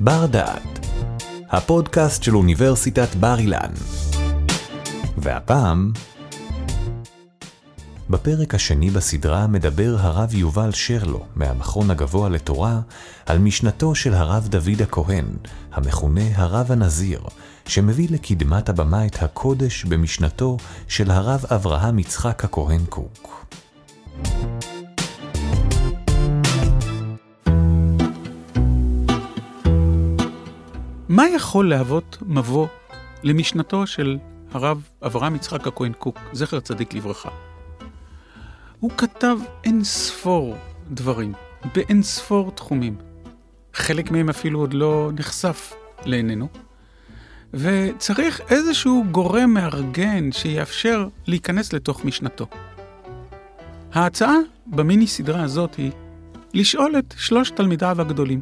בר דעת, הפודקאסט של אוניברסיטת בר אילן. והפעם, בפרק השני בסדרה מדבר הרב יובל שרלו מהמכון הגבוה לתורה על משנתו של הרב דוד הכהן, המכונה הרב הנזיר, שמביא לקדמת הבמה את הקודש במשנתו של הרב אברהם יצחק הכהן קוק. מה יכול להוות מבוא למשנתו של הרב אברהם יצחק הכהן קוק, זכר צדיק לברכה? הוא כתב אין ספור דברים, באין ספור תחומים. חלק מהם אפילו עוד לא נחשף לעינינו. וצריך איזשהו גורם מארגן שיאפשר להיכנס לתוך משנתו. ההצעה במיני סדרה הזאת היא לשאול את שלושת תלמידיו הגדולים,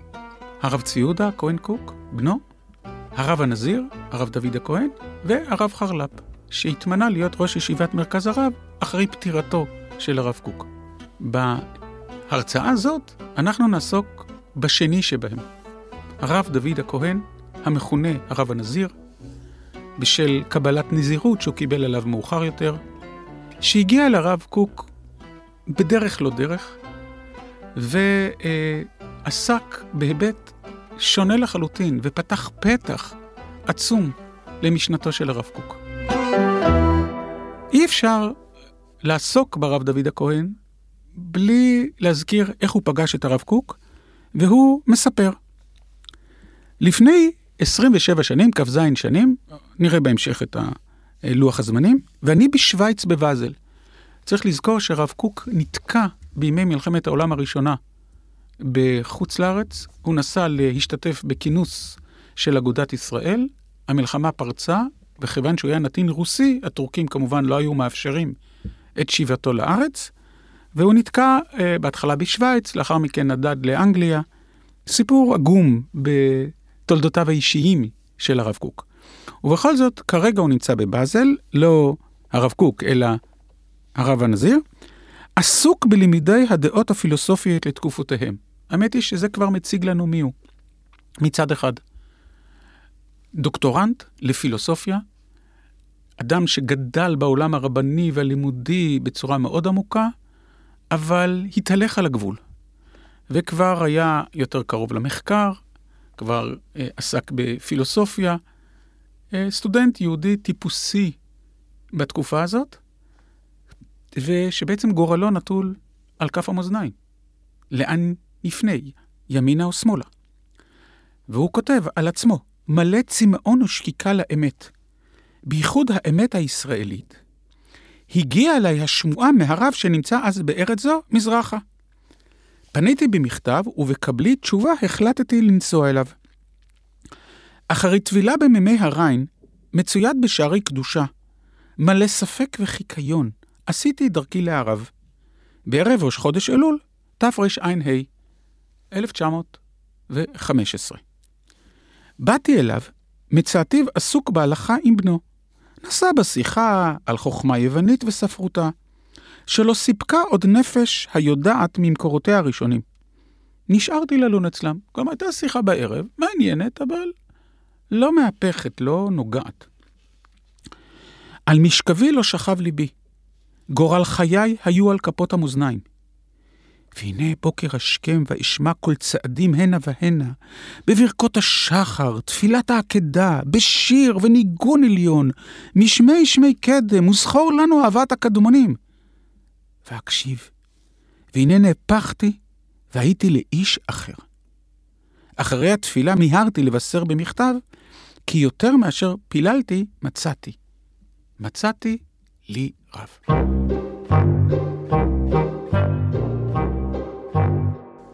הרב צבי יהודה הכהן קוק, בנו, הרב הנזיר, הרב דוד הכהן, והרב חרל"פ, שהתמנה להיות ראש ישיבת מרכז הרב אחרי פטירתו של הרב קוק. בהרצאה הזאת אנחנו נעסוק בשני שבהם, הרב דוד הכהן, המכונה הרב הנזיר, בשל קבלת נזירות שהוא קיבל עליו מאוחר יותר, שהגיע אל הרב קוק בדרך לא דרך, ועסק בהיבט שונה לחלוטין, ופתח פתח עצום למשנתו של הרב קוק. אי אפשר לעסוק ברב דוד הכהן בלי להזכיר איך הוא פגש את הרב קוק, והוא מספר. לפני 27 שנים, כ"ז שנים, נראה בהמשך את לוח הזמנים, ואני בשוויץ בבאזל. צריך לזכור שרב קוק נתקע בימי מלחמת העולם הראשונה בחוץ לארץ, הוא נסע להשתתף בכינוס של אגודת ישראל, המלחמה פרצה, וכיוון שהוא היה נתין רוסי, הטורקים כמובן לא היו מאפשרים את שיבתו לארץ, והוא נתקע uh, בהתחלה בשוויץ, לאחר מכן נדד לאנגליה. סיפור עגום בתולדותיו האישיים של הרב קוק. ובכל זאת, כרגע הוא נמצא בבאזל, לא הרב קוק, אלא הרב הנזיר, עסוק בלימודי הדעות הפילוסופיות לתקופותיהם. האמת היא שזה כבר מציג לנו מי הוא. מצד אחד, דוקטורנט לפילוסופיה, אדם שגדל בעולם הרבני והלימודי בצורה מאוד עמוקה, אבל התהלך על הגבול. וכבר היה יותר קרוב למחקר, כבר אה, עסק בפילוסופיה, אה, סטודנט יהודי טיפוסי בתקופה הזאת, ושבעצם גורלו נטול על כף המאזניים. לאן נפנה, ימינה או שמאלה? והוא כותב על עצמו, מלא צמאון ושקיקה לאמת, בייחוד האמת הישראלית. הגיעה אליי השמועה מהרב שנמצא אז בארץ זו, מזרחה. פניתי במכתב, ובקבלי תשובה החלטתי לנסוע אליו. אחרי טבילה במימי הריין, מצויד בשערי קדושה, מלא ספק וחיקיון, עשיתי דרכי לערב. בערב ראש חודש אלול, תרע"ה, 1915. באתי אליו, מצאתיו עסוק בהלכה עם בנו. נסע בשיחה על חוכמה יוונית וספרותה, שלא סיפקה עוד נפש היודעת ממקורותיה הראשונים. נשארתי ללון אצלם. כלומר, הייתה שיחה בערב, מעניינת, אבל לא מהפכת, לא נוגעת. על משכבי לא שכב ליבי. גורל חיי היו על כפות המאזניים. והנה בוקר השכם ואשמע כל צעדים הנה והנה, בברכות השחר, תפילת העקדה, בשיר וניגון עליון, משמי שמי קדם, וזכור לנו אהבת הקדמונים. ואקשיב, והנה נהפכתי, והייתי לאיש אחר. אחרי התפילה מיהרתי לבשר במכתב, כי יותר מאשר פיללתי, מצאתי. מצאתי לי רב.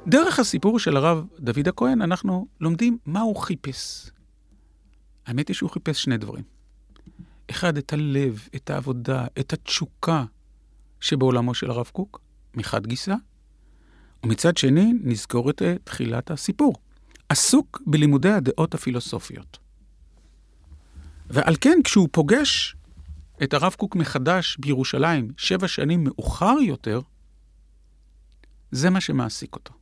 דרך הסיפור של הרב דוד הכהן אנחנו לומדים מה הוא חיפש. האמת היא שהוא חיפש שני דברים. אחד, את הלב, את העבודה, את התשוקה שבעולמו של הרב קוק, מחד גיסא, ומצד שני, נזכור את תחילת הסיפור. עסוק בלימודי הדעות הפילוסופיות. ועל כן, כשהוא פוגש את הרב קוק מחדש בירושלים, שבע שנים מאוחר יותר, זה מה שמעסיק אותו.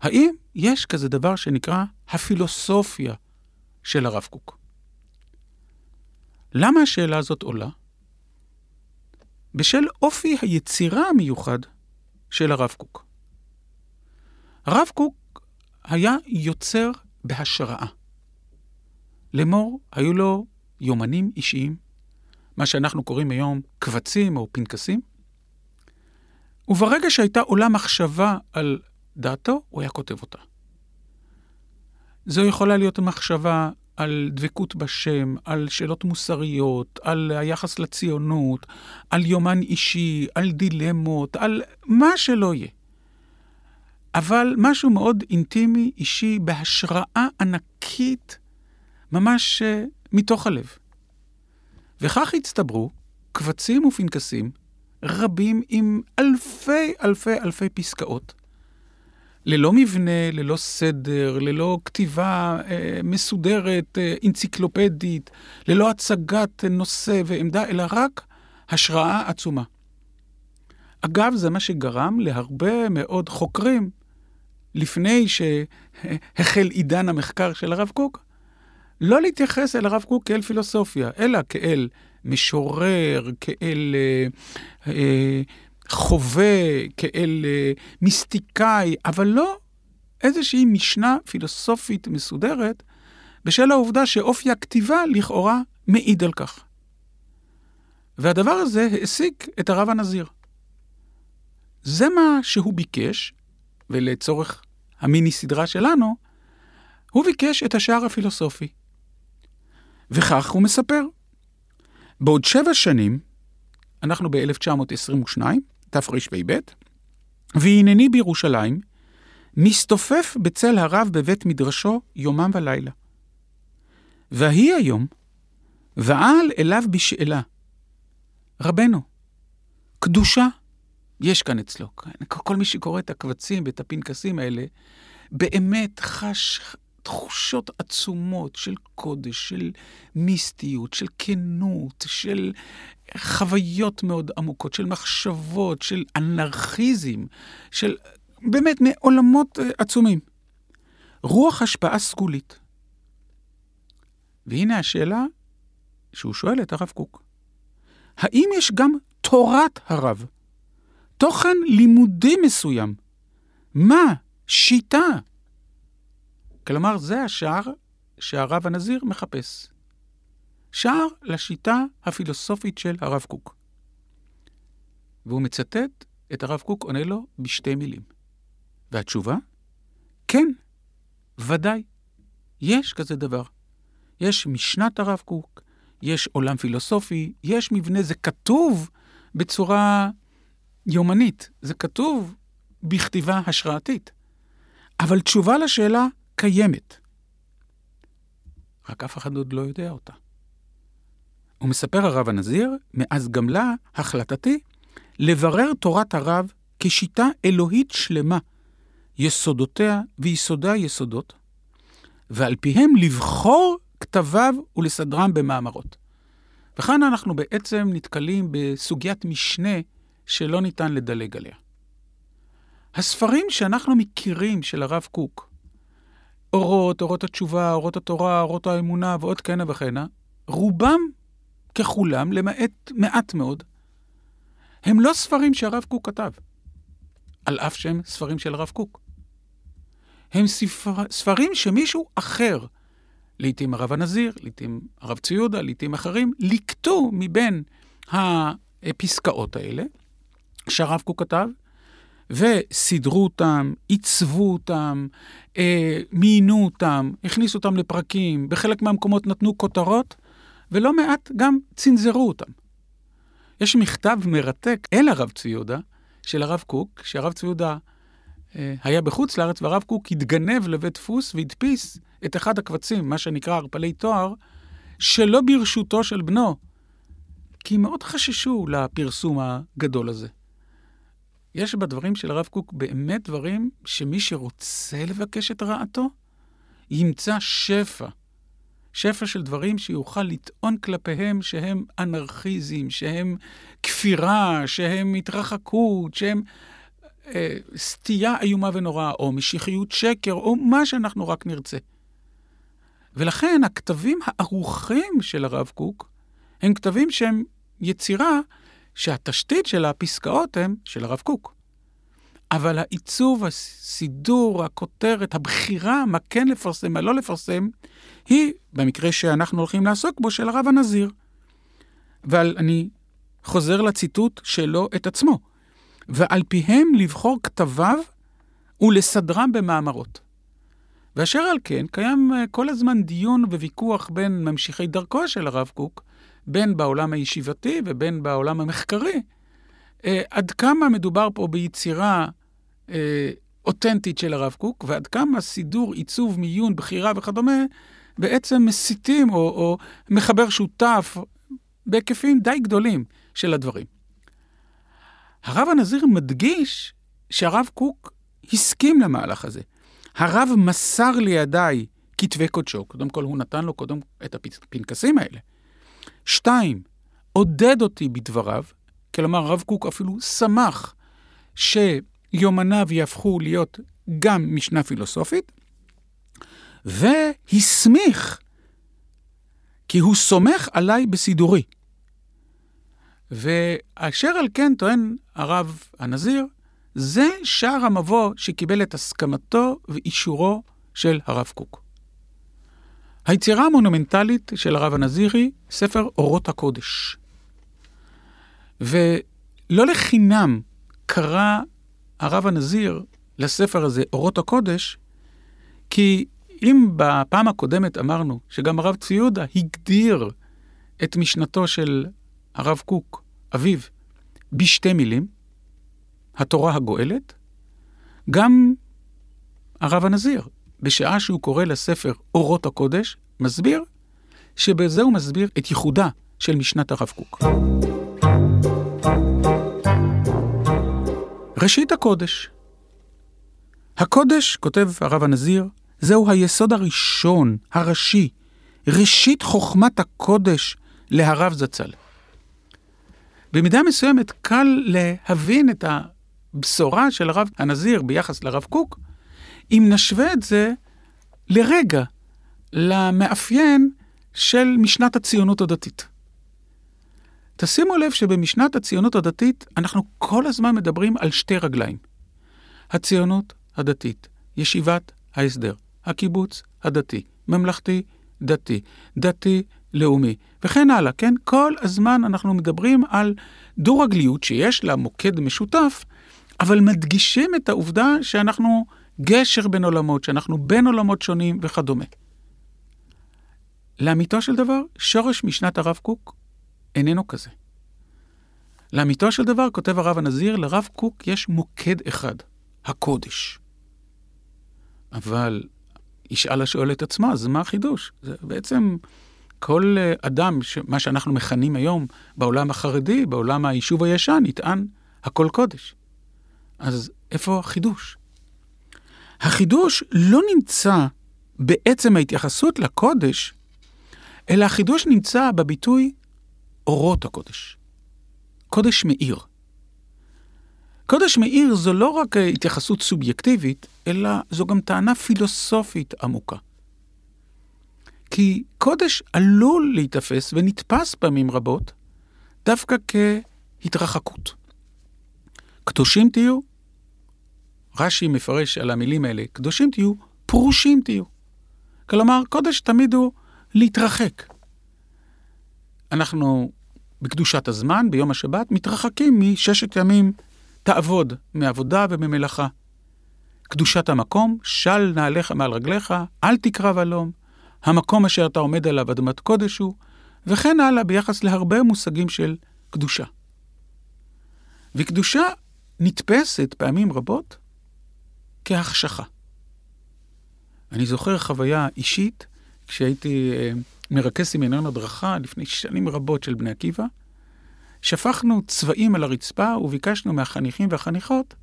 האם יש כזה דבר שנקרא הפילוסופיה של הרב קוק? למה השאלה הזאת עולה? בשל אופי היצירה המיוחד של הרב קוק. הרב קוק היה יוצר בהשראה. לאמור, היו לו יומנים אישיים, מה שאנחנו קוראים היום קבצים או פנקסים, וברגע שהייתה עולה מחשבה על דעתו, הוא היה כותב אותה. זו יכולה להיות מחשבה על דבקות בשם, על שאלות מוסריות, על היחס לציונות, על יומן אישי, על דילמות, על מה שלא יהיה. אבל משהו מאוד אינטימי, אישי, בהשראה ענקית, ממש uh, מתוך הלב. וכך הצטברו קבצים ופנקסים רבים עם אלפי אלפי אלפי פסקאות, ללא מבנה, ללא סדר, ללא כתיבה אה, מסודרת, אה, אנציקלופדית, ללא הצגת נושא ועמדה, אלא רק השראה עצומה. אגב, זה מה שגרם להרבה מאוד חוקרים, לפני שהחל עידן המחקר של הרב קוק, לא להתייחס אל הרב קוק כאל פילוסופיה, אלא כאל משורר, כאל אה, אה, חווה, כאל אה, מיסטיקאי, אבל לא איזושהי משנה פילוסופית מסודרת, בשל העובדה שאופי הכתיבה לכאורה מעיד על כך. והדבר הזה העסיק את הרב הנזיר. זה מה שהוא ביקש, ולצורך המיני סדרה שלנו, הוא ביקש את השער הפילוסופי. וכך הוא מספר. בעוד שבע שנים, אנחנו ב-1922, תרפ"ב, והנני בירושלים, מסתופף בצל הרב בבית מדרשו יומם ולילה. ויהי היום, ועל אליו בשאלה, רבנו, קדושה יש כאן אצלו. כל מי שקורא את הקבצים ואת הפנקסים האלה, באמת חש תחושות עצומות של קודש, של מיסטיות, של כנות, של חוויות מאוד עמוקות, של מחשבות, של אנרכיזם, של באמת מעולמות אה, עצומים. רוח השפעה סגולית. והנה השאלה שהוא שואל את הרב קוק. האם יש גם תורת הרב? תוכן לימודי מסוים? מה? שיטה? כלומר, זה השער שהרב הנזיר מחפש. שער לשיטה הפילוסופית של הרב קוק. והוא מצטט את הרב קוק עונה לו בשתי מילים. והתשובה? כן, ודאי. יש כזה דבר. יש משנת הרב קוק, יש עולם פילוסופי, יש מבנה, זה כתוב בצורה יומנית, זה כתוב בכתיבה השראתית. אבל תשובה לשאלה קיימת. רק אף אחד עוד לא יודע אותה. הוא מספר הרב הנזיר, מאז גמלה החלטתי לברר תורת הרב כשיטה אלוהית שלמה, יסודותיה ויסודיה יסודות, ועל פיהם לבחור כתביו ולסדרם במאמרות. וכאן אנחנו בעצם נתקלים בסוגיית משנה שלא ניתן לדלג עליה. הספרים שאנחנו מכירים של הרב קוק, אורות, אורות התשובה, אורות התורה, אורות האמונה ועוד כהנה וכהנה, רובם ככולם, למעט מעט מאוד, הם לא ספרים שהרב קוק כתב, על אף שהם ספרים של הרב קוק. הם ספר, ספרים שמישהו אחר, לעתים הרב הנזיר, לעתים הרב ציודה, לעתים אחרים, ליקטו מבין הפסקאות האלה שהרב קוק כתב, וסידרו אותם, עיצבו אותם, אה, מיינו אותם, הכניסו אותם לפרקים, בחלק מהמקומות נתנו כותרות, ולא מעט גם צנזרו אותם. יש מכתב מרתק אל הרב צבי יהודה, של הרב קוק, שהרב צבי יהודה אה, היה בחוץ לארץ, והרב קוק התגנב לבית דפוס והדפיס את אחד הקבצים, מה שנקרא ערפלי תואר, שלא ברשותו של בנו, כי מאוד חששו לפרסום הגדול הזה. יש בדברים של הרב קוק באמת דברים שמי שרוצה לבקש את רעתו, ימצא שפע. שפע של דברים שיוכל לטעון כלפיהם שהם אנרכיזם, שהם כפירה, שהם התרחקות, שהם אה, סטייה איומה ונוראה, או משיחיות שקר, או מה שאנחנו רק נרצה. ולכן הכתבים הערוכים של הרב קוק הם כתבים שהם יצירה שהתשתית של הפסקאות הם של הרב קוק. אבל העיצוב, הסידור, הכותרת, הבחירה, מה כן לפרסם, מה לא לפרסם, היא, במקרה שאנחנו הולכים לעסוק בו, של הרב הנזיר. אבל אני חוזר לציטוט שלו את עצמו. ועל פיהם לבחור כתביו ולסדרם במאמרות. ואשר על כן, קיים אה, כל הזמן דיון וויכוח בין ממשיכי דרכו של הרב קוק, בין בעולם הישיבתי ובין בעולם המחקרי, אה, עד כמה מדובר פה ביצירה אה, אותנטית של הרב קוק, ועד כמה סידור, עיצוב, מיון, בחירה וכדומה, בעצם מסיתים או, או מחבר שותף בהיקפים די גדולים של הדברים. הרב הנזיר מדגיש שהרב קוק הסכים למהלך הזה. הרב מסר לידיי כתבי קודשו, קודם כל הוא נתן לו קודם את הפנקסים האלה. שתיים, עודד אותי בדבריו, כלומר הרב קוק אפילו שמח שיומניו יהפכו להיות גם משנה פילוסופית, והסמיך, כי הוא סומך עליי בסידורי. ואשר על כן טוען הרב הנזיר, זה שער המבוא שקיבל את הסכמתו ואישורו של הרב קוק. היצירה המונומנטלית של הרב הנזירי, ספר אורות הקודש. ולא לחינם קרא הרב הנזיר לספר הזה, אורות הקודש, כי אם בפעם הקודמת אמרנו שגם הרב צבי יהודה הגדיר את משנתו של הרב קוק, אביו, בשתי מילים, התורה הגואלת, גם הרב הנזיר, בשעה שהוא קורא לספר אורות הקודש, מסביר שבזה הוא מסביר את ייחודה של משנת הרב קוק. ראשית הקודש. הקודש, כותב הרב הנזיר, זהו היסוד הראשון, הראשי, ראשית חוכמת הקודש להרב זצ"ל. במידה מסוימת קל להבין את הבשורה של הרב הנזיר ביחס לרב קוק, אם נשווה את זה לרגע למאפיין של משנת הציונות הדתית. תשימו לב שבמשנת הציונות הדתית אנחנו כל הזמן מדברים על שתי רגליים. הציונות הדתית, ישיבת ההסדר, הקיבוץ הדתי, ממלכתי, דתי, דתי, לאומי, וכן הלאה, כן? כל הזמן אנחנו מדברים על דו-רגליות שיש לה מוקד משותף, אבל מדגישים את העובדה שאנחנו גשר בין עולמות, שאנחנו בין עולמות שונים וכדומה. לאמיתו של דבר, שורש משנת הרב קוק איננו כזה. לאמיתו של דבר, כותב הרב הנזיר, לרב קוק יש מוקד אחד, הקודש. אבל ישאל השואל את עצמו, אז מה החידוש? זה בעצם כל אה, אדם, מה שאנחנו מכנים היום בעולם החרדי, בעולם היישוב הישן, יטען הכל קודש. אז איפה החידוש? החידוש לא נמצא בעצם ההתייחסות לקודש, אלא החידוש נמצא בביטוי אורות הקודש. קודש מאיר. קודש מאיר זו לא רק התייחסות סובייקטיבית, אלא זו גם טענה פילוסופית עמוקה. כי קודש עלול להיתפס ונתפס פעמים רבות דווקא כהתרחקות. קדושים תהיו, רש"י מפרש על המילים האלה, קדושים תהיו, פרושים תהיו. כלומר, קודש תמיד הוא להתרחק. אנחנו בקדושת הזמן, ביום השבת, מתרחקים מששת ימים תעבוד, מעבודה וממלאכה. קדושת המקום, של נעליך מעל רגליך, אל תקרב הלום, המקום אשר אתה עומד עליו אדמת קודש הוא, וכן הלאה ביחס להרבה מושגים של קדושה. וקדושה נתפסת פעמים רבות כהחשכה. אני זוכר חוויה אישית כשהייתי אה, מרכז סמינריון הדרכה לפני שנים רבות של בני עקיבא. שפכנו צבעים על הרצפה וביקשנו מהחניכים והחניכות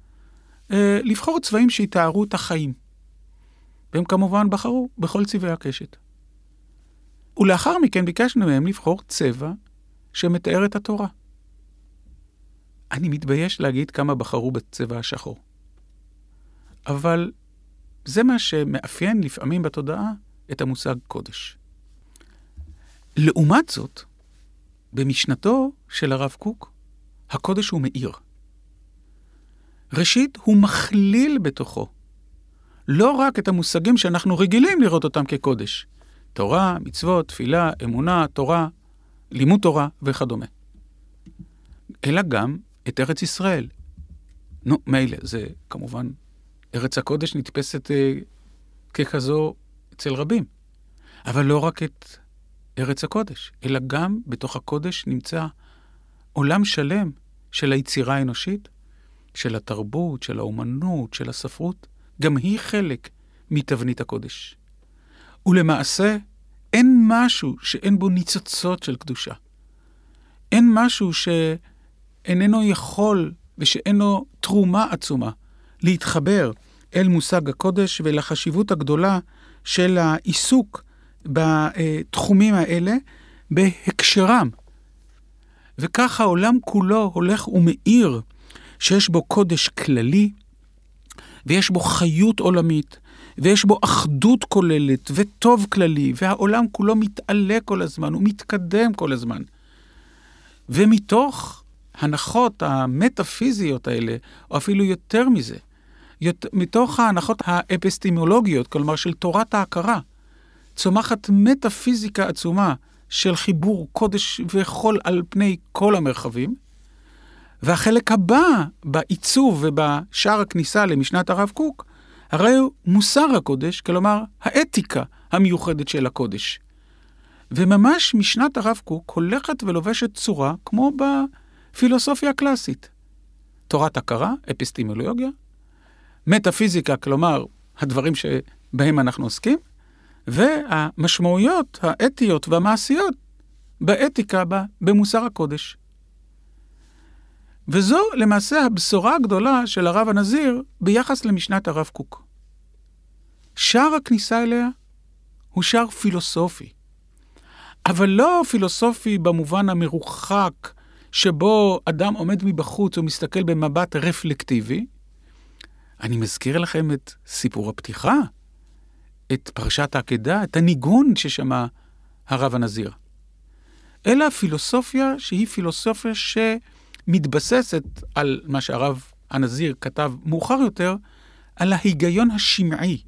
אה, לבחור צבעים שיתארו את החיים. והם כמובן בחרו בכל צבעי הקשת. ולאחר מכן ביקשנו מהם לבחור צבע שמתאר את התורה. אני מתבייש להגיד כמה בחרו בצבע השחור. אבל זה מה שמאפיין לפעמים בתודעה את המושג קודש. לעומת זאת, במשנתו של הרב קוק, הקודש הוא מאיר. ראשית, הוא מכליל בתוכו לא רק את המושגים שאנחנו רגילים לראות אותם כקודש, תורה, מצוות, תפילה, אמונה, תורה, לימוד תורה וכדומה, אלא גם את ארץ ישראל. נו, מילא, זה כמובן, ארץ הקודש נתפסת אה, ככזו אצל רבים, אבל לא רק את ארץ הקודש, אלא גם בתוך הקודש נמצא עולם שלם של היצירה האנושית, של התרבות, של האומנות, של הספרות, גם היא חלק מתבנית הקודש. ולמעשה, אין משהו שאין בו ניצוצות של קדושה. אין משהו שאיננו יכול ושאינו תרומה עצומה להתחבר אל מושג הקודש ולחשיבות הגדולה של העיסוק בתחומים האלה בהקשרם. וכך העולם כולו הולך ומאיר שיש בו קודש כללי, ויש בו חיות עולמית, ויש בו אחדות כוללת וטוב כללי, והעולם כולו מתעלה כל הזמן, הוא מתקדם כל הזמן. ומתוך הנחות המטאפיזיות האלה, או אפילו יותר מזה, מתוך ההנחות האפיסטימולוגיות, כלומר של תורת ההכרה, צומחת מטאפיזיקה עצומה של חיבור קודש וחול על פני כל המרחבים, והחלק הבא בעיצוב ובשער הכניסה למשנת הרב קוק, הרי הוא מוסר הקודש, כלומר האתיקה המיוחדת של הקודש. וממש משנת הרב קוק הולכת ולובשת צורה כמו בפילוסופיה הקלאסית. תורת הכרה, אפיסטימולוגיה, מטאפיזיקה, כלומר הדברים שבהם אנחנו עוסקים, והמשמעויות האתיות והמעשיות באתיקה, במוסר הקודש. וזו למעשה הבשורה הגדולה של הרב הנזיר ביחס למשנת הרב קוק. שער הכניסה אליה הוא שער פילוסופי, אבל לא פילוסופי במובן המרוחק שבו אדם עומד מבחוץ ומסתכל במבט רפלקטיבי. אני מזכיר לכם את סיפור הפתיחה, את פרשת העקדה, את הניגון ששמע הרב הנזיר. אלא פילוסופיה שהיא פילוסופיה ש... מתבססת על מה שהרב הנזיר כתב מאוחר יותר, על ההיגיון השמעי,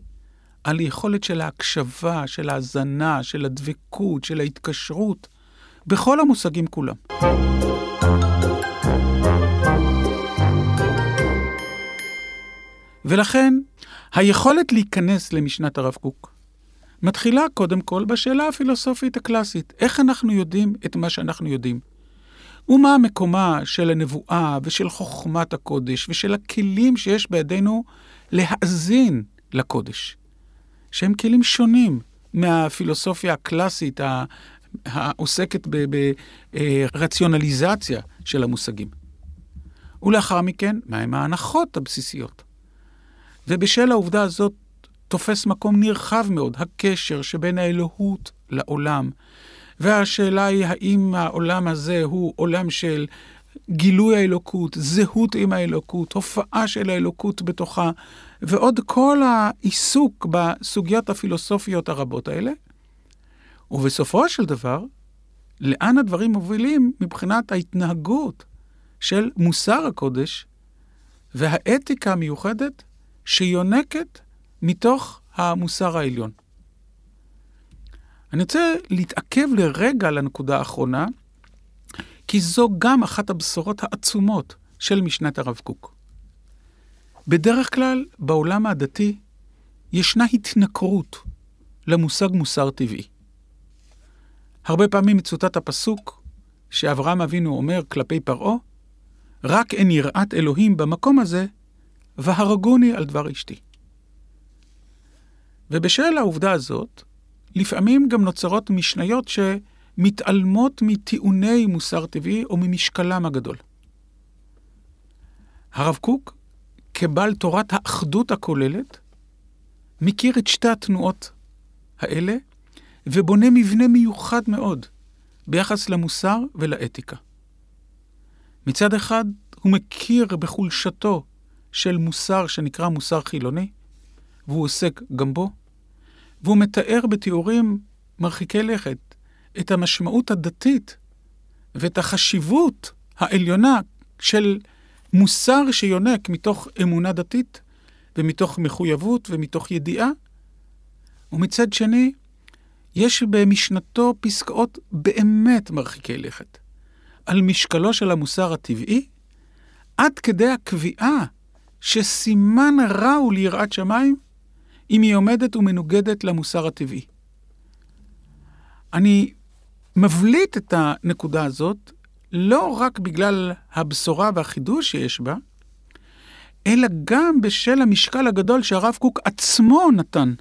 על היכולת של ההקשבה, של ההאזנה, של הדבקות, של ההתקשרות, בכל המושגים כולם. ולכן, היכולת להיכנס למשנת הרב קוק מתחילה קודם כל בשאלה הפילוסופית הקלאסית, איך אנחנו יודעים את מה שאנחנו יודעים? ומה מקומה של הנבואה ושל חוכמת הקודש ושל הכלים שיש בידינו להאזין לקודש, שהם כלים שונים מהפילוסופיה הקלאסית העוסקת ברציונליזציה של המושגים. ולאחר מכן, מהם ההנחות הבסיסיות. ובשל העובדה הזאת תופס מקום נרחב מאוד הקשר שבין האלוהות לעולם, והשאלה היא האם העולם הזה הוא עולם של גילוי האלוקות, זהות עם האלוקות, הופעה של האלוקות בתוכה, ועוד כל העיסוק בסוגיות הפילוסופיות הרבות האלה. ובסופו של דבר, לאן הדברים מובילים מבחינת ההתנהגות של מוסר הקודש והאתיקה המיוחדת שיונקת מתוך המוסר העליון. אני רוצה להתעכב לרגע על הנקודה האחרונה, כי זו גם אחת הבשורות העצומות של משנת הרב קוק. בדרך כלל, בעולם הדתי, ישנה התנכרות למושג מוסר טבעי. הרבה פעמים מצוטט הפסוק שאברהם אבינו אומר כלפי פרעה, רק אין יראת אלוהים במקום הזה, והרגוני על דבר אשתי. ובשל העובדה הזאת, לפעמים גם נוצרות משניות שמתעלמות מטיעוני מוסר טבעי או ממשקלם הגדול. הרב קוק, כבעל תורת האחדות הכוללת, מכיר את שתי התנועות האלה ובונה מבנה מיוחד מאוד ביחס למוסר ולאתיקה. מצד אחד, הוא מכיר בחולשתו של מוסר שנקרא מוסר חילוני, והוא עוסק גם בו, והוא מתאר בתיאורים מרחיקי לכת את המשמעות הדתית ואת החשיבות העליונה של מוסר שיונק מתוך אמונה דתית ומתוך מחויבות ומתוך ידיעה. ומצד שני, יש במשנתו פסקאות באמת מרחיקי לכת על משקלו של המוסר הטבעי, עד כדי הקביעה שסימן רע הוא ליראת שמיים אם היא עומדת ומנוגדת למוסר הטבעי. אני מבליט את הנקודה הזאת לא רק בגלל הבשורה והחידוש שיש בה, אלא גם בשל המשקל הגדול שהרב קוק עצמו נתן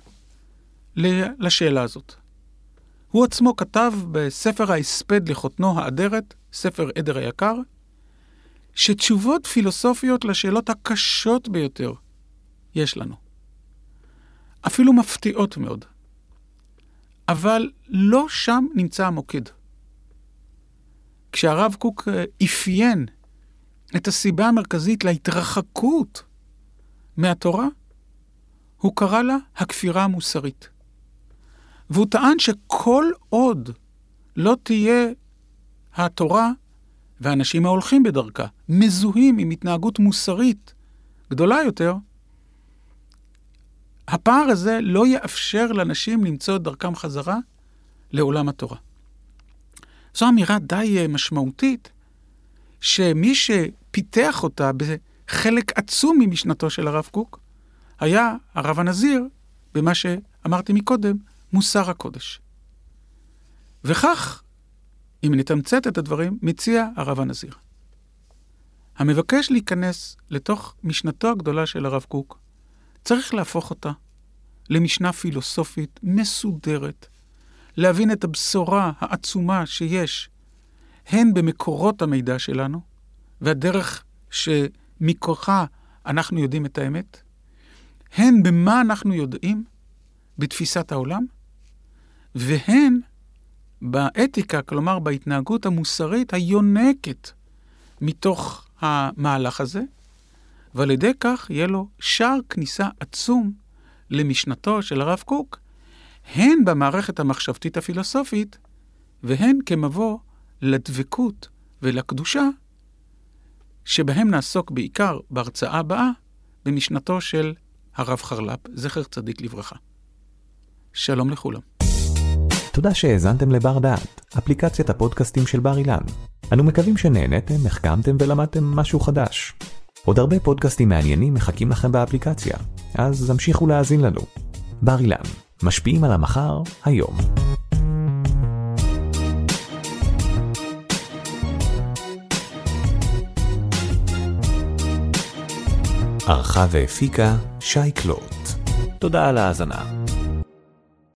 לשאלה הזאת. הוא עצמו כתב בספר ההספד לחותנו האדרת, ספר עדר היקר, שתשובות פילוסופיות לשאלות הקשות ביותר יש לנו. אפילו מפתיעות מאוד. אבל לא שם נמצא המוקד. כשהרב קוק אה, אפיין את הסיבה המרכזית להתרחקות מהתורה, הוא קרא לה הכפירה המוסרית. והוא טען שכל עוד לא תהיה התורה והאנשים ההולכים בדרכה מזוהים עם התנהגות מוסרית גדולה יותר, הפער הזה לא יאפשר לאנשים למצוא את דרכם חזרה לעולם התורה. זו אמירה די אה, משמעותית, שמי שפיתח אותה בחלק עצום ממשנתו של הרב קוק, היה הרב הנזיר, במה שאמרתי מקודם, מוסר הקודש. וכך, אם נתמצת את הדברים, מציע הרב הנזיר. המבקש להיכנס לתוך משנתו הגדולה של הרב קוק, צריך להפוך אותה למשנה פילוסופית מסודרת, להבין את הבשורה העצומה שיש הן במקורות המידע שלנו, והדרך שמכוחה אנחנו יודעים את האמת, הן במה אנחנו יודעים בתפיסת העולם, והן באתיקה, כלומר בהתנהגות המוסרית היונקת מתוך המהלך הזה, ועל ידי כך יהיה לו שער כניסה עצום למשנתו של הרב קוק, הן במערכת המחשבתית הפילוסופית, והן כמבוא לדבקות ולקדושה, שבהם נעסוק בעיקר בהרצאה הבאה במשנתו של הרב חרל"פ, זכר צדיק לברכה. שלום לכולם. תודה שהאזנתם לבר דעת, אפליקציית הפודקאסטים של בר אילן. אנו מקווים שנהנתם, החכמתם ולמדתם משהו חדש. עוד הרבה פודקאסטים מעניינים מחכים לכם באפליקציה, אז המשיכו להאזין לנו. בר אילן, משפיעים על המחר, היום. ערכה והפיקה שי קלוט. תודה על ההאזנה.